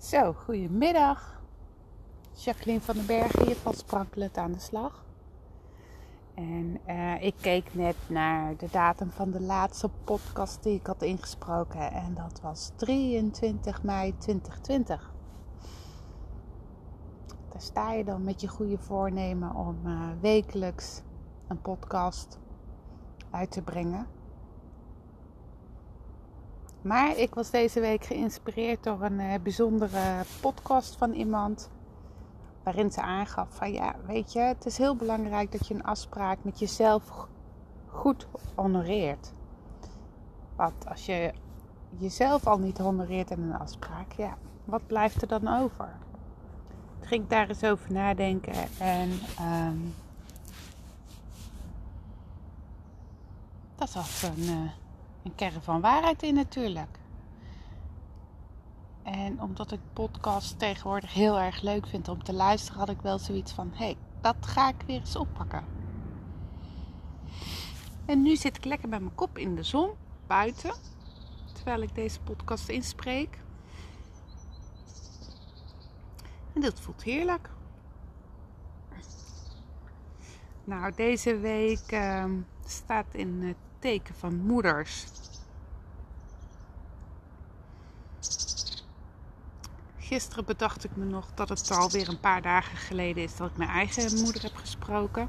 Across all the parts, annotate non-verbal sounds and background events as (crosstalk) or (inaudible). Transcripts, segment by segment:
Zo, goedemiddag. Jacqueline van den Bergen hier van Sprankelend aan de slag. En eh, ik keek net naar de datum van de laatste podcast die ik had ingesproken. En dat was 23 mei 2020. Daar sta je dan met je goede voornemen om uh, wekelijks een podcast uit te brengen. Maar ik was deze week geïnspireerd door een uh, bijzondere podcast van iemand. Waarin ze aangaf van ja, weet je, het is heel belangrijk dat je een afspraak met jezelf goed honoreert. Want als je jezelf al niet honoreert in een afspraak, ja, wat blijft er dan over? Ik ging daar eens over nadenken en um, dat had een. Uh, een kern van waarheid in natuurlijk. En omdat ik podcast tegenwoordig heel erg leuk vind om te luisteren, had ik wel zoiets van: hé, hey, dat ga ik weer eens oppakken. En nu zit ik lekker met mijn kop in de zon, buiten, terwijl ik deze podcast inspreek. En dat voelt heerlijk. Nou, deze week uh, staat in het teken van moeders. Gisteren bedacht ik me nog dat het alweer een paar dagen geleden is dat ik mijn eigen moeder heb gesproken.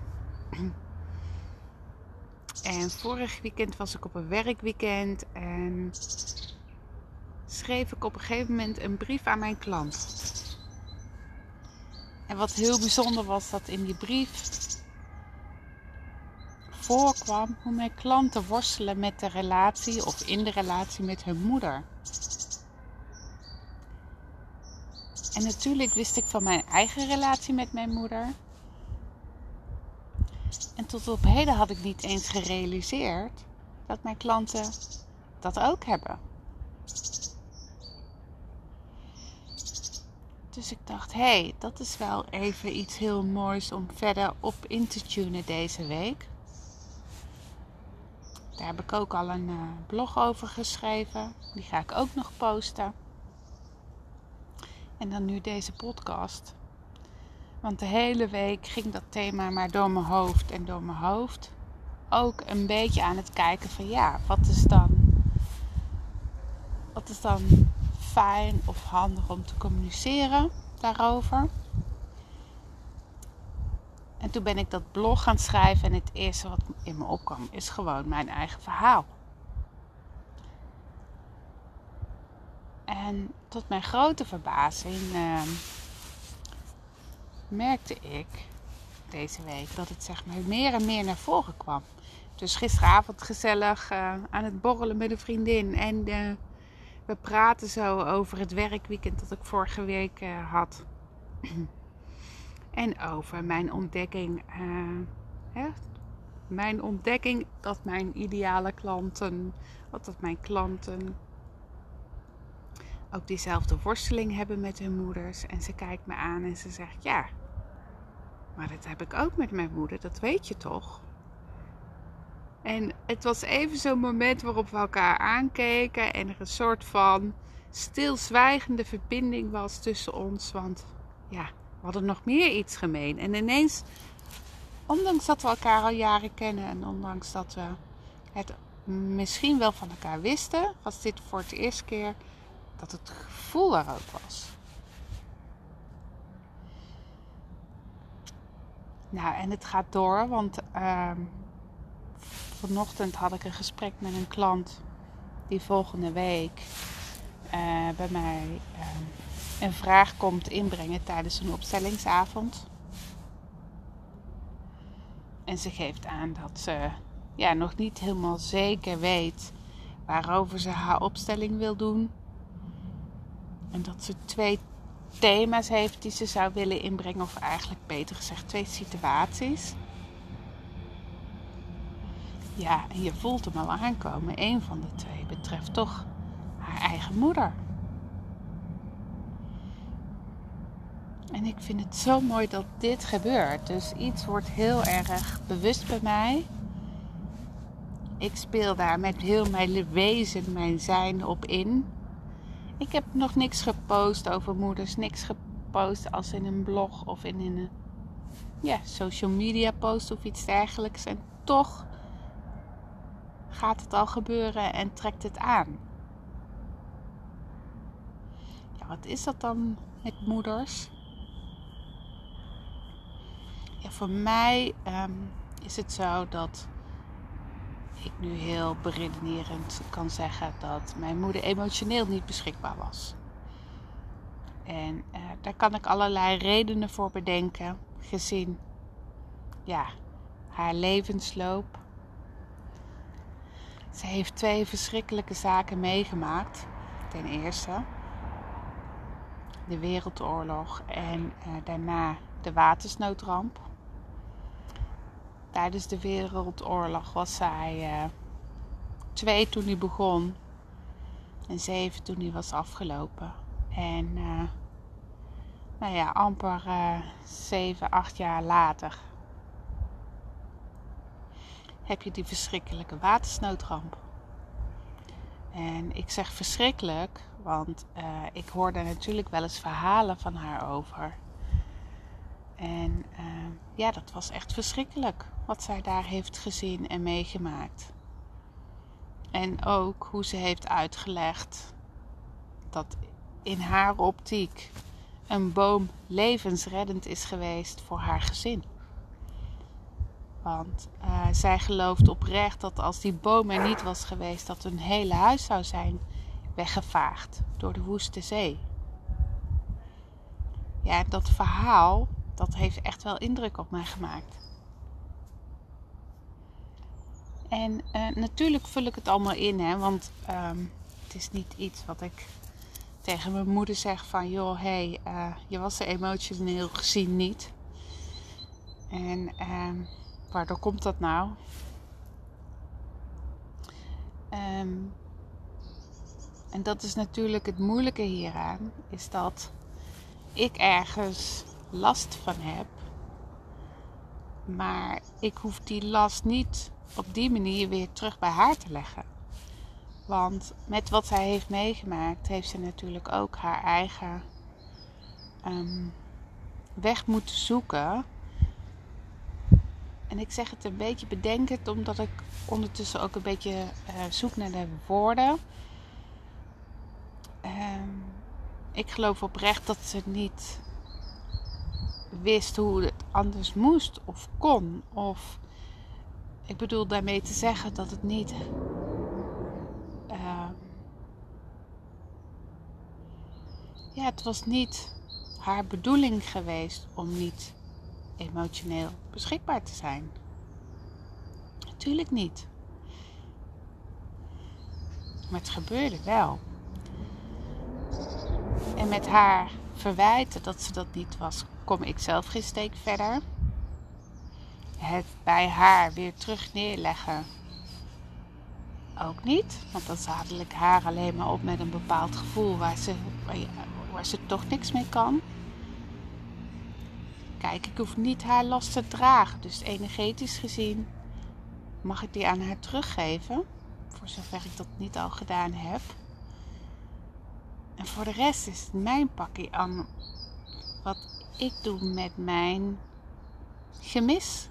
En vorig weekend was ik op een werkweekend en schreef ik op een gegeven moment een brief aan mijn klant. En wat heel bijzonder was, dat in die brief voorkwam hoe mijn klanten worstelen met de relatie of in de relatie met hun moeder. En natuurlijk wist ik van mijn eigen relatie met mijn moeder. En tot op heden had ik niet eens gerealiseerd dat mijn klanten dat ook hebben. Dus ik dacht, hé, hey, dat is wel even iets heel moois om verder op in te tunen deze week. Daar heb ik ook al een uh, blog over geschreven. Die ga ik ook nog posten. En dan nu deze podcast. Want de hele week ging dat thema maar door mijn hoofd en door mijn hoofd. Ook een beetje aan het kijken van ja, wat is dan, wat is dan fijn of handig om te communiceren daarover. En toen ben ik dat blog gaan schrijven en het eerste wat in me opkwam is gewoon mijn eigen verhaal. En tot mijn grote verbazing uh, merkte ik deze week dat het zeg maar meer en meer naar voren kwam. Dus gisteravond gezellig uh, aan het borrelen met een vriendin. En uh, we praten zo over het werkweekend dat ik vorige week uh, had. (clears throat) En over mijn ontdekking. Hè, mijn ontdekking dat mijn ideale klanten, wat dat mijn klanten ook diezelfde worsteling hebben met hun moeders. En ze kijkt me aan en ze zegt: Ja, maar dat heb ik ook met mijn moeder, dat weet je toch? En het was even zo'n moment waarop we elkaar aankeken en er een soort van stilzwijgende verbinding was tussen ons. Want ja, we hadden nog meer iets gemeen. En ineens, ondanks dat we elkaar al jaren kennen en ondanks dat we het misschien wel van elkaar wisten, was dit voor het eerste keer dat het gevoel er ook was. Nou, en het gaat door, want uh, vanochtend had ik een gesprek met een klant die volgende week uh, bij mij uh, een vraag komt inbrengen tijdens een opstellingsavond. En ze geeft aan dat ze ja, nog niet helemaal zeker weet waarover ze haar opstelling wil doen. En dat ze twee thema's heeft die ze zou willen inbrengen, of eigenlijk beter gezegd twee situaties. Ja, en je voelt hem al aankomen. Een van de twee betreft toch haar eigen moeder. En ik vind het zo mooi dat dit gebeurt. Dus iets wordt heel erg bewust bij mij. Ik speel daar met heel mijn wezen, mijn zijn op in. Ik heb nog niks gepost over moeders, niks gepost als in een blog of in een ja, social media post of iets dergelijks. En toch gaat het al gebeuren en trekt het aan. Ja, wat is dat dan met moeders? Ja, voor mij um, is het zo dat ik nu heel beredenerend kan zeggen dat mijn moeder emotioneel niet beschikbaar was. En uh, daar kan ik allerlei redenen voor bedenken, gezien ja, haar levensloop. Ze heeft twee verschrikkelijke zaken meegemaakt. Ten eerste de Wereldoorlog en uh, daarna de watersnoodramp. Tijdens de Wereldoorlog was zij uh, twee toen hij begon en zeven toen hij was afgelopen. En uh, nou ja, amper uh, zeven, acht jaar later heb je die verschrikkelijke watersnoodramp. En ik zeg verschrikkelijk, want ik hoorde natuurlijk wel eens verhalen van haar over. En ja, dat was echt verschrikkelijk wat zij daar heeft gezien en meegemaakt. En ook hoe ze heeft uitgelegd dat in haar optiek een boom levensreddend is geweest voor haar gezin. Want uh, zij gelooft oprecht dat als die boom er niet was geweest, dat hun hele huis zou zijn weggevaagd door de woeste zee. Ja, dat verhaal, dat heeft echt wel indruk op mij gemaakt. En uh, natuurlijk vul ik het allemaal in, hè, want um, het is niet iets wat ik tegen mijn moeder zeg van joh, hé, hey, uh, je was er emotioneel gezien niet. En uh, waardoor komt dat nou? Um, en dat is natuurlijk het moeilijke hieraan, is dat ik ergens last van heb, maar ik hoef die last niet op die manier weer terug bij haar te leggen. Want met wat zij heeft meegemaakt, heeft ze natuurlijk ook haar eigen um, weg moeten zoeken. En ik zeg het een beetje bedenkend, omdat ik ondertussen ook een beetje uh, zoek naar de woorden. Um, ik geloof oprecht dat ze niet wist hoe het anders moest of kon. Of ik bedoel daarmee te zeggen dat het niet ja, het was niet haar bedoeling geweest om niet emotioneel beschikbaar te zijn. Natuurlijk niet. Maar het gebeurde wel. En met haar verwijten dat ze dat niet was, kom ik zelf geen steek verder. Het bij haar weer terug neerleggen ook niet. Want dan zadel ik haar alleen maar op met een bepaald gevoel waar ze, waar ze toch niks mee kan. Kijk, ik hoef niet haar last te dragen. Dus energetisch gezien mag ik die aan haar teruggeven. Voor zover ik dat niet al gedaan heb. En voor de rest is het mijn pakje aan wat ik doe met mijn gemis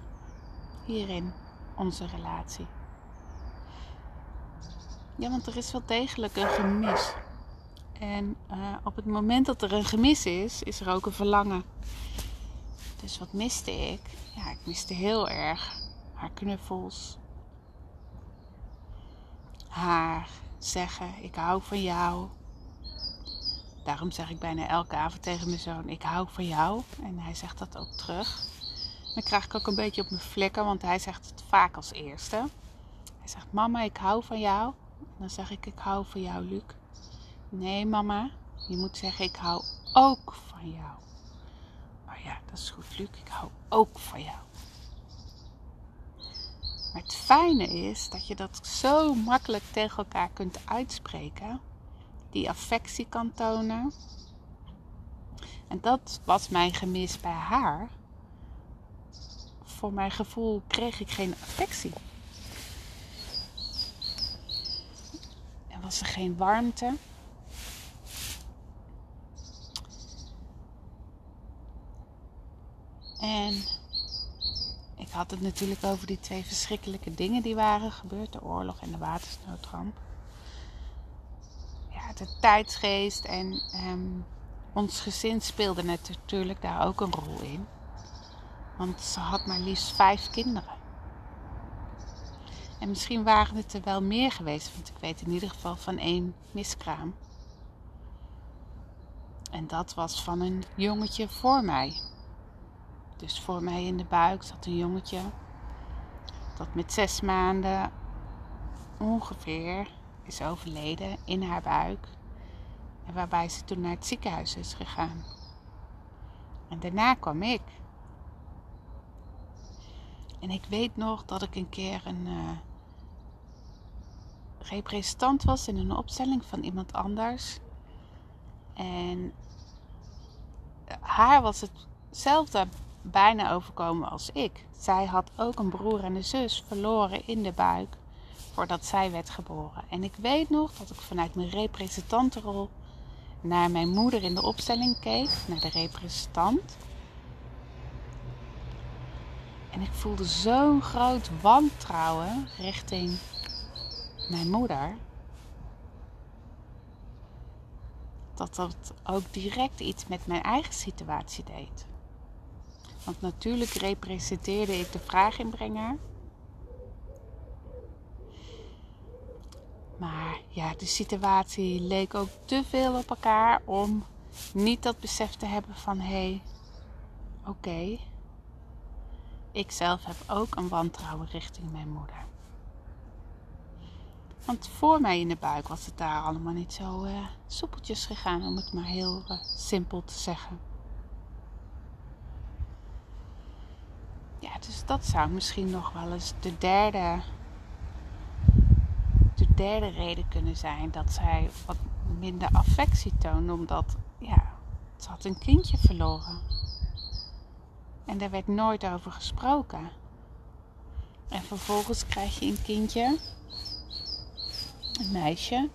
hierin, onze relatie. Ja, want er is wel degelijk een gemis. En uh, op het moment dat er een gemis is, is er ook een verlangen. Dus wat miste ik? Ja, ik miste heel erg haar knuffels. Haar zeggen: Ik hou van jou. Daarom zeg ik bijna elke avond tegen mijn zoon: Ik hou van jou. En hij zegt dat ook terug. Dan krijg ik ook een beetje op mijn vlekken, want hij zegt het vaak als eerste. Hij zegt: Mama, ik hou van jou. Dan zeg ik: Ik hou van jou, Luc. Nee, mama, je moet zeggen: Ik hou ook van jou. Maar ja, dat is goed, Luc. Ik hou ook van jou. Maar het fijne is dat je dat zo makkelijk tegen elkaar kunt uitspreken. Die affectie kan tonen. En dat was mijn gemis bij haar voor mijn gevoel kreeg ik geen affectie. En was er geen warmte. En ik had het natuurlijk over die twee verschrikkelijke dingen die waren gebeurd: de oorlog en de watersnoodramp. Ja, de tijdsgeest en ehm, ons gezin speelde natuurlijk daar ook een rol in. Want ze had maar liefst vijf kinderen. En misschien waren het er wel meer geweest, want ik weet in ieder geval van één miskraam. En dat was van een jongetje voor mij. Dus voor mij in de buik zat een jongetje dat met zes maanden ongeveer is overleden in haar buik. En waarbij ze toen naar het ziekenhuis is gegaan. En daarna kwam ik. En ik weet nog dat ik een keer een uh, representant was in een opstelling van iemand anders. En haar was hetzelfde bijna overkomen als ik. Zij had ook een broer en een zus verloren in de buik voordat zij werd geboren. En ik weet nog dat ik vanuit mijn representantenrol naar mijn moeder in de opstelling keek, naar de representant. En ik voelde zo'n groot wantrouwen richting mijn moeder. Dat dat ook direct iets met mijn eigen situatie deed. Want natuurlijk representeerde ik de vraaginbrenger. Maar ja, de situatie leek ook te veel op elkaar om niet dat besef te hebben van hé, hey, oké, ik zelf heb ook een wantrouwen richting mijn moeder. Want voor mij in de buik was het daar allemaal niet zo uh, soepeltjes gegaan, om het maar heel uh, simpel te zeggen. Ja, dus dat zou misschien nog wel eens de derde, de derde reden kunnen zijn dat zij wat minder affectie toonde, omdat ja, ze had een kindje verloren. En daar werd nooit over gesproken. En vervolgens krijg je een kindje, een meisje,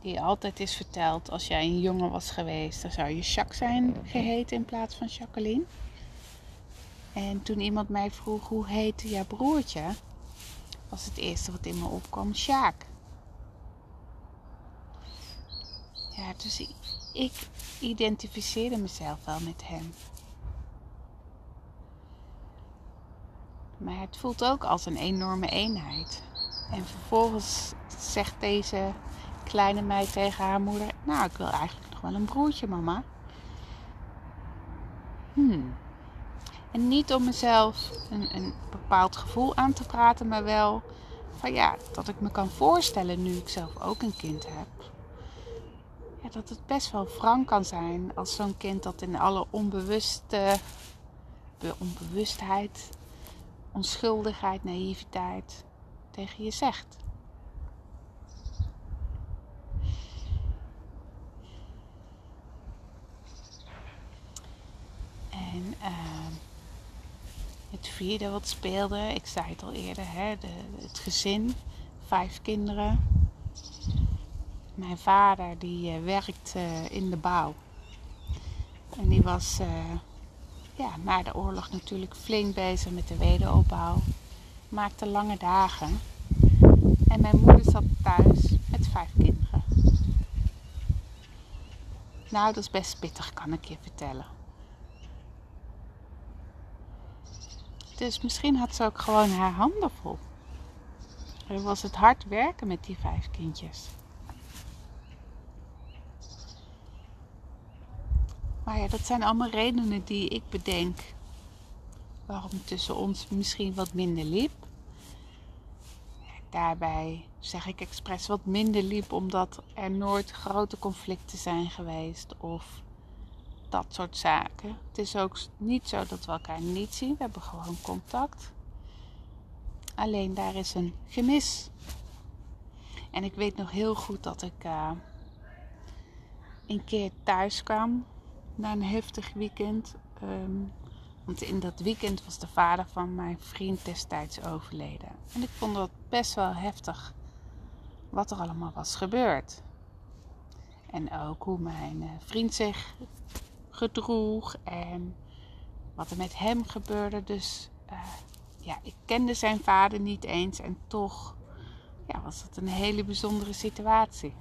die altijd is verteld als jij een jongen was geweest, dan zou je Jacques zijn geheten in plaats van Jacqueline. En toen iemand mij vroeg hoe heette jouw broertje, was het eerste wat in me opkwam Sjaak. Ja, dus ik identificeerde mezelf wel met hem. Maar het voelt ook als een enorme eenheid. En vervolgens zegt deze kleine meid tegen haar moeder: Nou, ik wil eigenlijk nog wel een broertje, mama. Hmm. En niet om mezelf een, een bepaald gevoel aan te praten, maar wel van ja, dat ik me kan voorstellen nu ik zelf ook een kind heb. Ja, dat het best wel wrang kan zijn als zo'n kind dat in alle onbewuste, onbewustheid, onschuldigheid, naïviteit tegen je zegt. En uh, het vierde wat speelde, ik zei het al eerder, hè, de, het gezin, vijf kinderen. Mijn vader die uh, werkt uh, in de bouw. En die was ja, na de oorlog natuurlijk flink bezig met de wederopbouw. Maakte lange dagen. En mijn moeder zat thuis met vijf kinderen. Nou, dat is best pittig, kan ik je vertellen. Dus misschien had ze ook gewoon haar handen vol. Er was het hard werken met die vijf kindjes. Maar ja, dat zijn allemaal redenen die ik bedenk waarom tussen ons misschien wat minder liep. Daarbij zeg ik expres wat minder liep omdat er nooit grote conflicten zijn geweest of dat soort zaken. Het is ook niet zo dat we elkaar niet zien. We hebben gewoon contact. Alleen daar is een gemis. En ik weet nog heel goed dat ik uh, een keer thuis kwam na een heftig weekend. Ehm, want in dat weekend was de vader van mijn vriend destijds overleden. En ik vond dat best wel heftig wat er allemaal was gebeurd. En ook hoe mijn eh, vriend zich gedroeg. En wat er met hem gebeurde. Dus uh, ja, ik kende zijn vader niet eens en toch ja, was het een hele bijzondere situatie.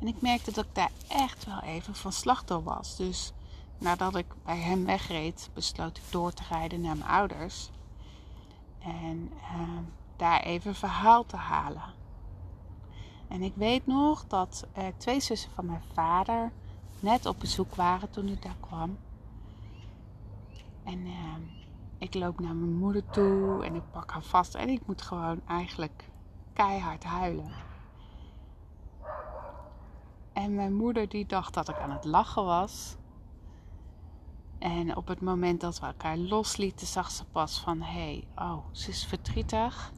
En ik merkte dat ik daar echt wel even van door was. Dus nadat ik bij hem wegreed, besloot ik door te rijden naar mijn ouders. En uh, daar even verhaal te halen. En ik weet nog dat twee zussen van mijn vader net op bezoek waren toen ik daar kwam. En uh, ik loop naar mijn moeder toe en ik pak haar vast en ik moet gewoon eigenlijk keihard huilen. En mijn moeder die dacht dat ik aan het lachen was. En op het moment dat we elkaar loslieten, zag ze pas van hé, hey, oh, ze is verdrietig.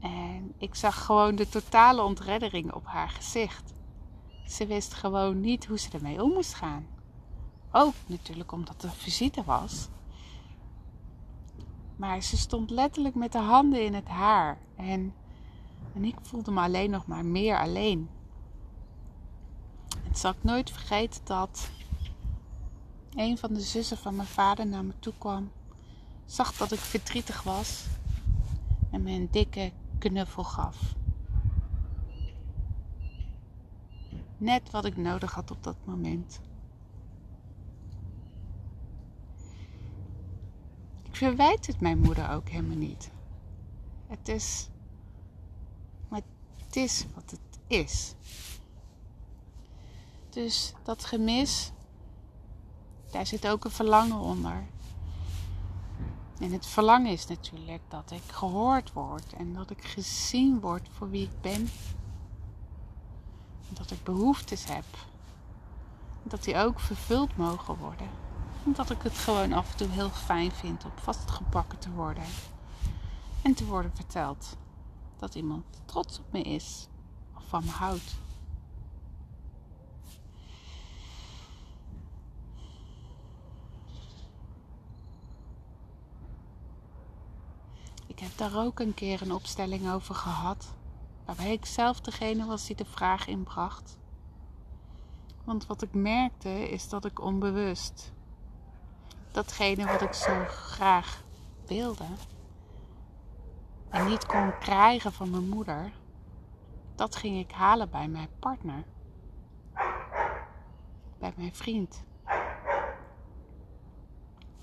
En ik zag gewoon de totale ontreddering op haar gezicht. Ze wist gewoon niet hoe ze ermee om moest gaan. Ook natuurlijk omdat er visite was. Maar ze stond letterlijk met de handen in het haar. En, en ik voelde me alleen nog maar meer alleen. Zal ik nooit vergeten dat een van de zussen van mijn vader naar me toe kwam. Zag dat ik verdrietig was. En me een dikke knuffel gaf. Net wat ik nodig had op dat moment. Ik verwijt het mijn moeder ook helemaal niet. Het is. Maar het is wat het is. Dus dat gemis, daar zit ook een verlangen onder. En het verlangen is natuurlijk dat ik gehoord word en dat ik gezien word voor wie ik ben. Dat ik behoeftes heb. Dat die ook vervuld mogen worden. Omdat ik het gewoon af en toe heel fijn vind om vastgepakken te worden. En te worden verteld dat iemand trots op me is of van me houdt. Ik heb daar ook een keer een opstelling over gehad, waarbij ik zelf degene was die de vraag inbracht. Want wat ik merkte is dat ik onbewust datgene wat ik zo graag wilde en niet kon krijgen van mijn moeder, dat ging ik halen bij mijn partner, bij mijn vriend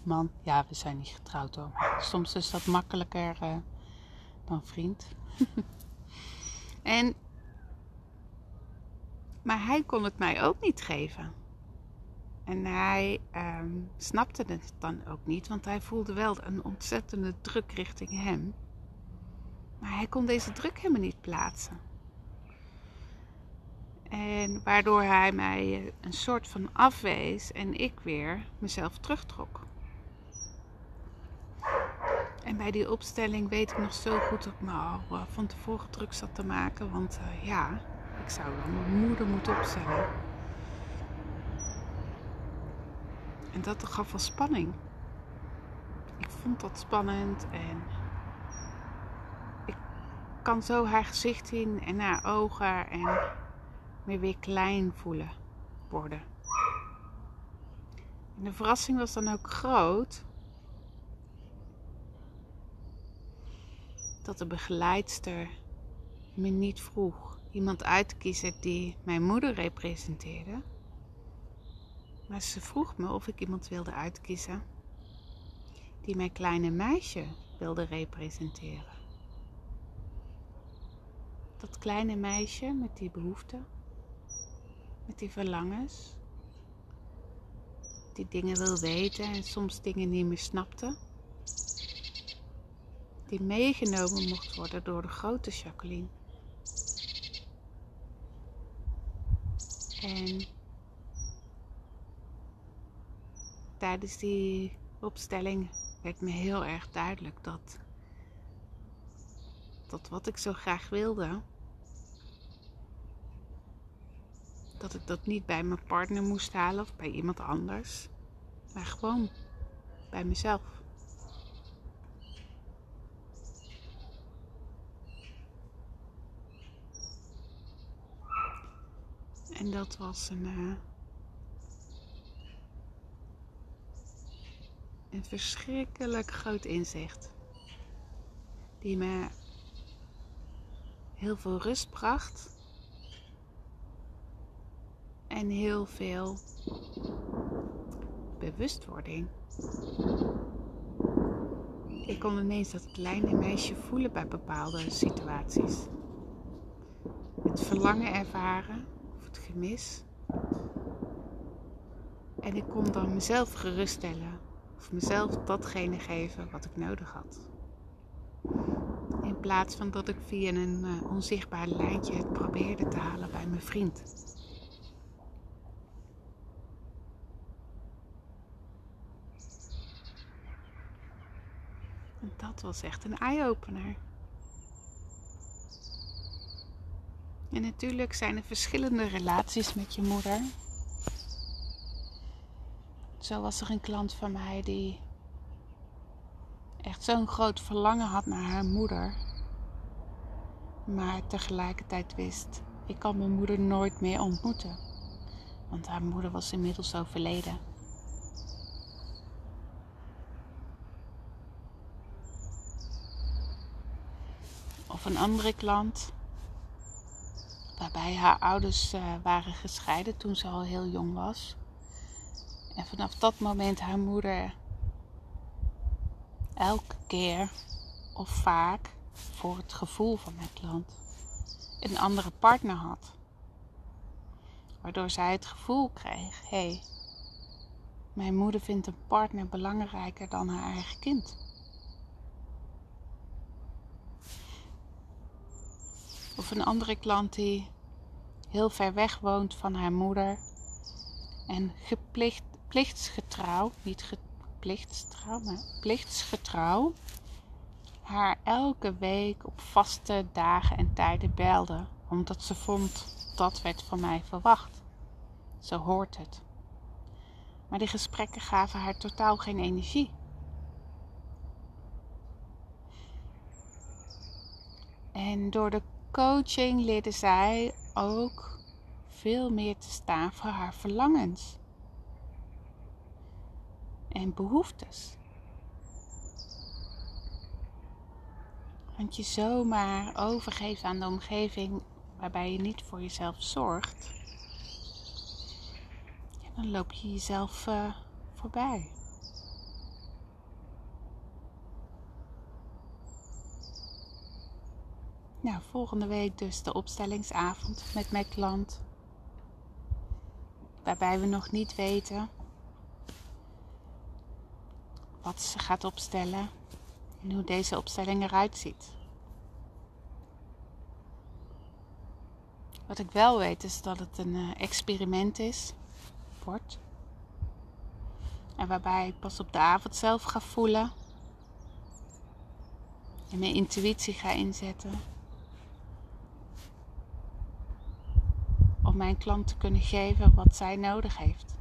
man. Ja, we zijn niet getrouwd hoor. Soms is dat makkelijker uh, dan vriend. (laughs) en, maar hij kon het mij ook niet geven. En hij um, snapte het dan ook niet, want hij voelde wel een ontzettende druk richting hem. Maar hij kon deze druk helemaal niet plaatsen. En waardoor hij mij een soort van afwees en ik weer mezelf terugtrok. En bij die opstelling weet ik nog zo goed dat ik me al eh, van tevoren druk zat te maken. Want uh, ja, ik zou dan mijn moeder moeten opstellen. En dat gaf wel spanning. Ik vond dat spannend en ik kan zo haar gezicht zien en haar ogen en me weer klein voelen worden. En de verrassing was dan ook groot dat de begeleidster me niet vroeg iemand uit te kiezen die mijn moeder representeerde. Maar ze vroeg me of ik iemand wilde uitkiezen die mijn kleine meisje wilde representeren. Dat kleine meisje met die behoeften, met die verlangens, die dingen wil weten en soms dingen niet meer snapte die meegenomen mocht worden door de grote Jacqueline. En tijdens die opstelling werd me heel erg duidelijk dat, dat wat ik zo graag wilde, dat ik dat niet bij mijn partner moest halen of bij iemand anders, maar gewoon bij mezelf. En dat was een, uh, een verschrikkelijk groot inzicht. Die me heel veel rust bracht. En heel veel bewustwording. Ik kon ineens dat kleine meisje voelen bij bepaalde situaties. Het verlangen ervaren het gemis. En ik kon dan mezelf geruststellen of mezelf datgene geven wat ik nodig had. In plaats van dat ik via een uh, onzichtbaar lijntje het probeerde te halen bij mijn vriend. En dat was echt een eye-opener. En natuurlijk zijn er verschillende relaties met je moeder. Zo was er een klant van mij die echt zo'n groot verlangen had naar haar moeder. Maar tegelijkertijd wist, ik kan mijn moeder nooit meer ontmoeten. Want haar moeder was inmiddels overleden. Of een andere klant, waarbij haar ouders uh, waren gescheiden toen ze al heel jong was. En vanaf dat moment haar moeder elke keer of vaak voor het gevoel van mijn klant een andere partner had. Waardoor zij het gevoel kreeg: hé, hey, mijn moeder vindt een partner belangrijker dan haar eigen kind. Of een andere klant die heel ver weg woont van haar moeder en geplicht, plichtsgetrouw, niet geplichtsgetrouw, maar plichtsgetrouw, haar elke week op vaste dagen en tijden belde, omdat ze vond dat werd van mij verwacht. Zo hoort het. Maar die gesprekken gaven haar totaal geen energie. En door de coaching leerde zij ook veel meer te staan voor haar verlangens en behoeftes. Want je zomaar overgeven aan de omgeving waarbij je niet voor jezelf zorgt, dan loop je jezelf uh, voorbij. Nou, volgende week dus de opstellingsavond met mijn klant. Waarbij we nog niet weten wat ze gaat opstellen en hoe deze opstelling eruit ziet. Wat ik wel weet is dat het een eh, experiment is, wordt. En waarbij ik pas op de avond zelf ga voelen. En mijn intuïtie ga inzetten. Om mijn klant te kunnen geven wat zij nodig heeft.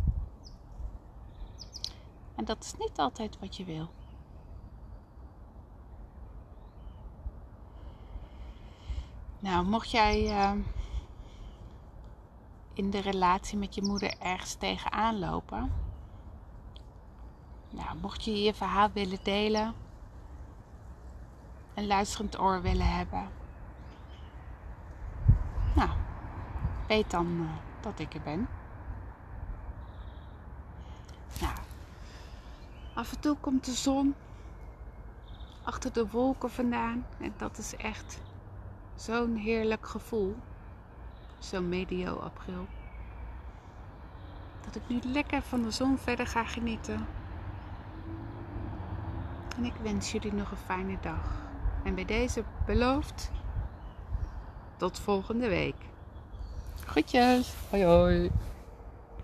En dat is niet altijd wat je wil. Nou, mocht jij uh, in de relatie met je moeder ergens tegenaan lopen. Nou, mocht je je verhaal willen delen. Een luisterend oor willen hebben. Nou, weet dan uh, dat ik er ben. Nou, Af en toe komt de zon achter de wolken vandaan. En dat is echt zo'n heerlijk gevoel. Zo'n medio april. Dat ik nu lekker van de zon verder ga genieten. En ik wens jullie nog een fijne dag. En bij deze beloofd. Tot volgende week. Groetjes. Hoi hoi.